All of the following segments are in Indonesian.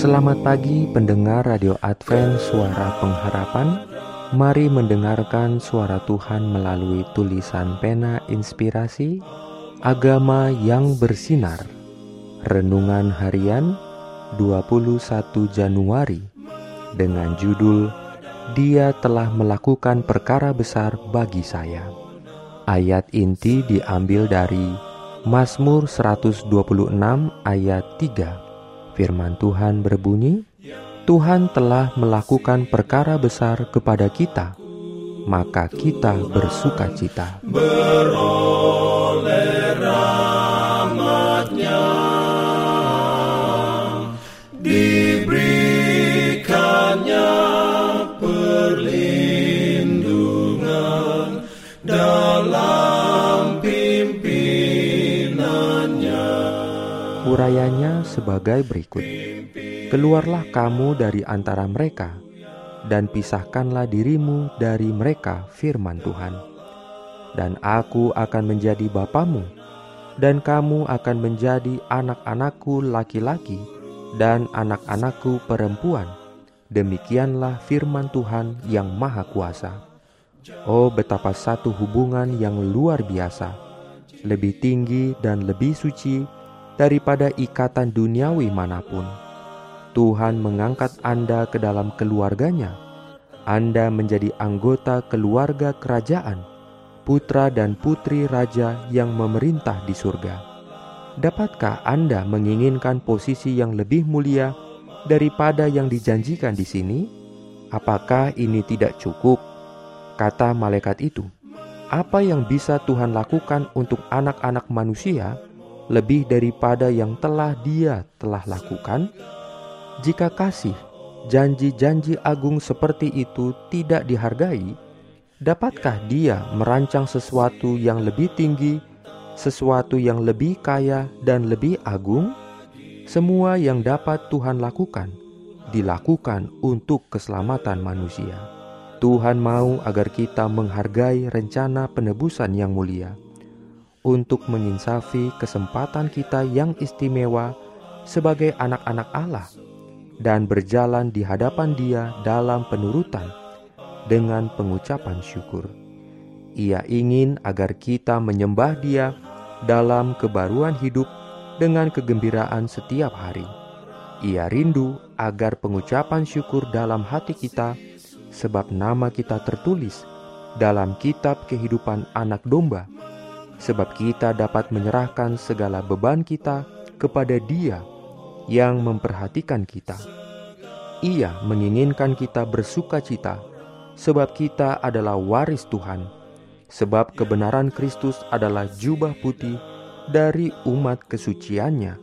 Selamat pagi pendengar Radio Advent Suara Pengharapan. Mari mendengarkan suara Tuhan melalui tulisan pena inspirasi Agama yang bersinar. Renungan harian 21 Januari Dengan judul Dia telah melakukan perkara besar bagi saya. Ayat inti diambil dari Mazmur 126 ayat 3 Firman Tuhan berbunyi, Tuhan telah melakukan perkara besar kepada kita, maka kita bersuka cita. Beroleh rahmatnya Urayanya sebagai berikut. Keluarlah kamu dari antara mereka, dan pisahkanlah dirimu dari mereka, firman Tuhan. Dan aku akan menjadi bapamu, dan kamu akan menjadi anak-anakku laki-laki, dan anak-anakku perempuan. Demikianlah firman Tuhan yang Maha Kuasa. Oh, betapa satu hubungan yang luar biasa, lebih tinggi dan lebih suci daripada ikatan duniawi mana pun. Tuhan mengangkat Anda ke dalam keluarganya. Anda menjadi anggota keluarga kerajaan, putra dan putri raja yang memerintah di surga. Dapatkah Anda menginginkan posisi yang lebih mulia daripada yang dijanjikan di sini? Apakah ini tidak cukup? Kata malaikat itu, "Apa yang bisa Tuhan lakukan untuk anak-anak manusia?" Lebih daripada yang telah Dia telah lakukan? Jika kasih, janji-janji agung seperti itu tidak dihargai, dapatkah Dia merancang sesuatu yang lebih tinggi, sesuatu yang lebih kaya dan lebih agung? Semua yang dapat Tuhan lakukan dilakukan untuk keselamatan manusia. Tuhan mau agar kita menghargai rencana penebusan yang mulia untuk menginsafi kesempatan kita yang istimewa sebagai anak-anak Allah dan berjalan di hadapan Dia dalam penurutan dengan pengucapan syukur. Ia ingin agar kita menyembah Dia dalam kebaruan hidup dengan kegembiraan setiap hari. Ia rindu agar pengucapan syukur dalam hati kita, sebab nama kita tertulis dalam kitab kehidupan Anak Domba sebab kita dapat menyerahkan segala beban kita kepada Dia yang memperhatikan kita. Ia menginginkan kita bersuka cita, sebab kita adalah waris Tuhan, sebab kebenaran Kristus adalah jubah putih dari umat kesuciannya,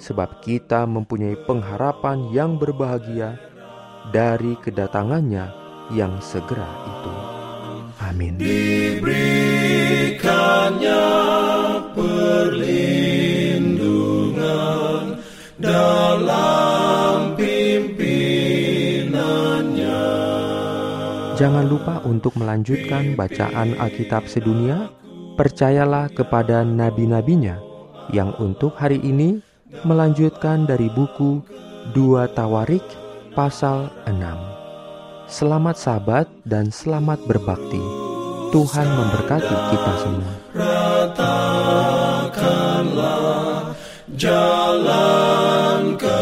sebab kita mempunyai pengharapan yang berbahagia dari kedatangannya yang segera itu. Amin. Diberikannya Jangan lupa untuk melanjutkan bacaan Alkitab sedunia. Percayalah kepada nabi-nabinya yang untuk hari ini melanjutkan dari buku 2 Tawarik pasal 6. Selamat sabat dan selamat berbakti. Tuhan memberkati kita semua. Ratakanlah jalan kewajiban,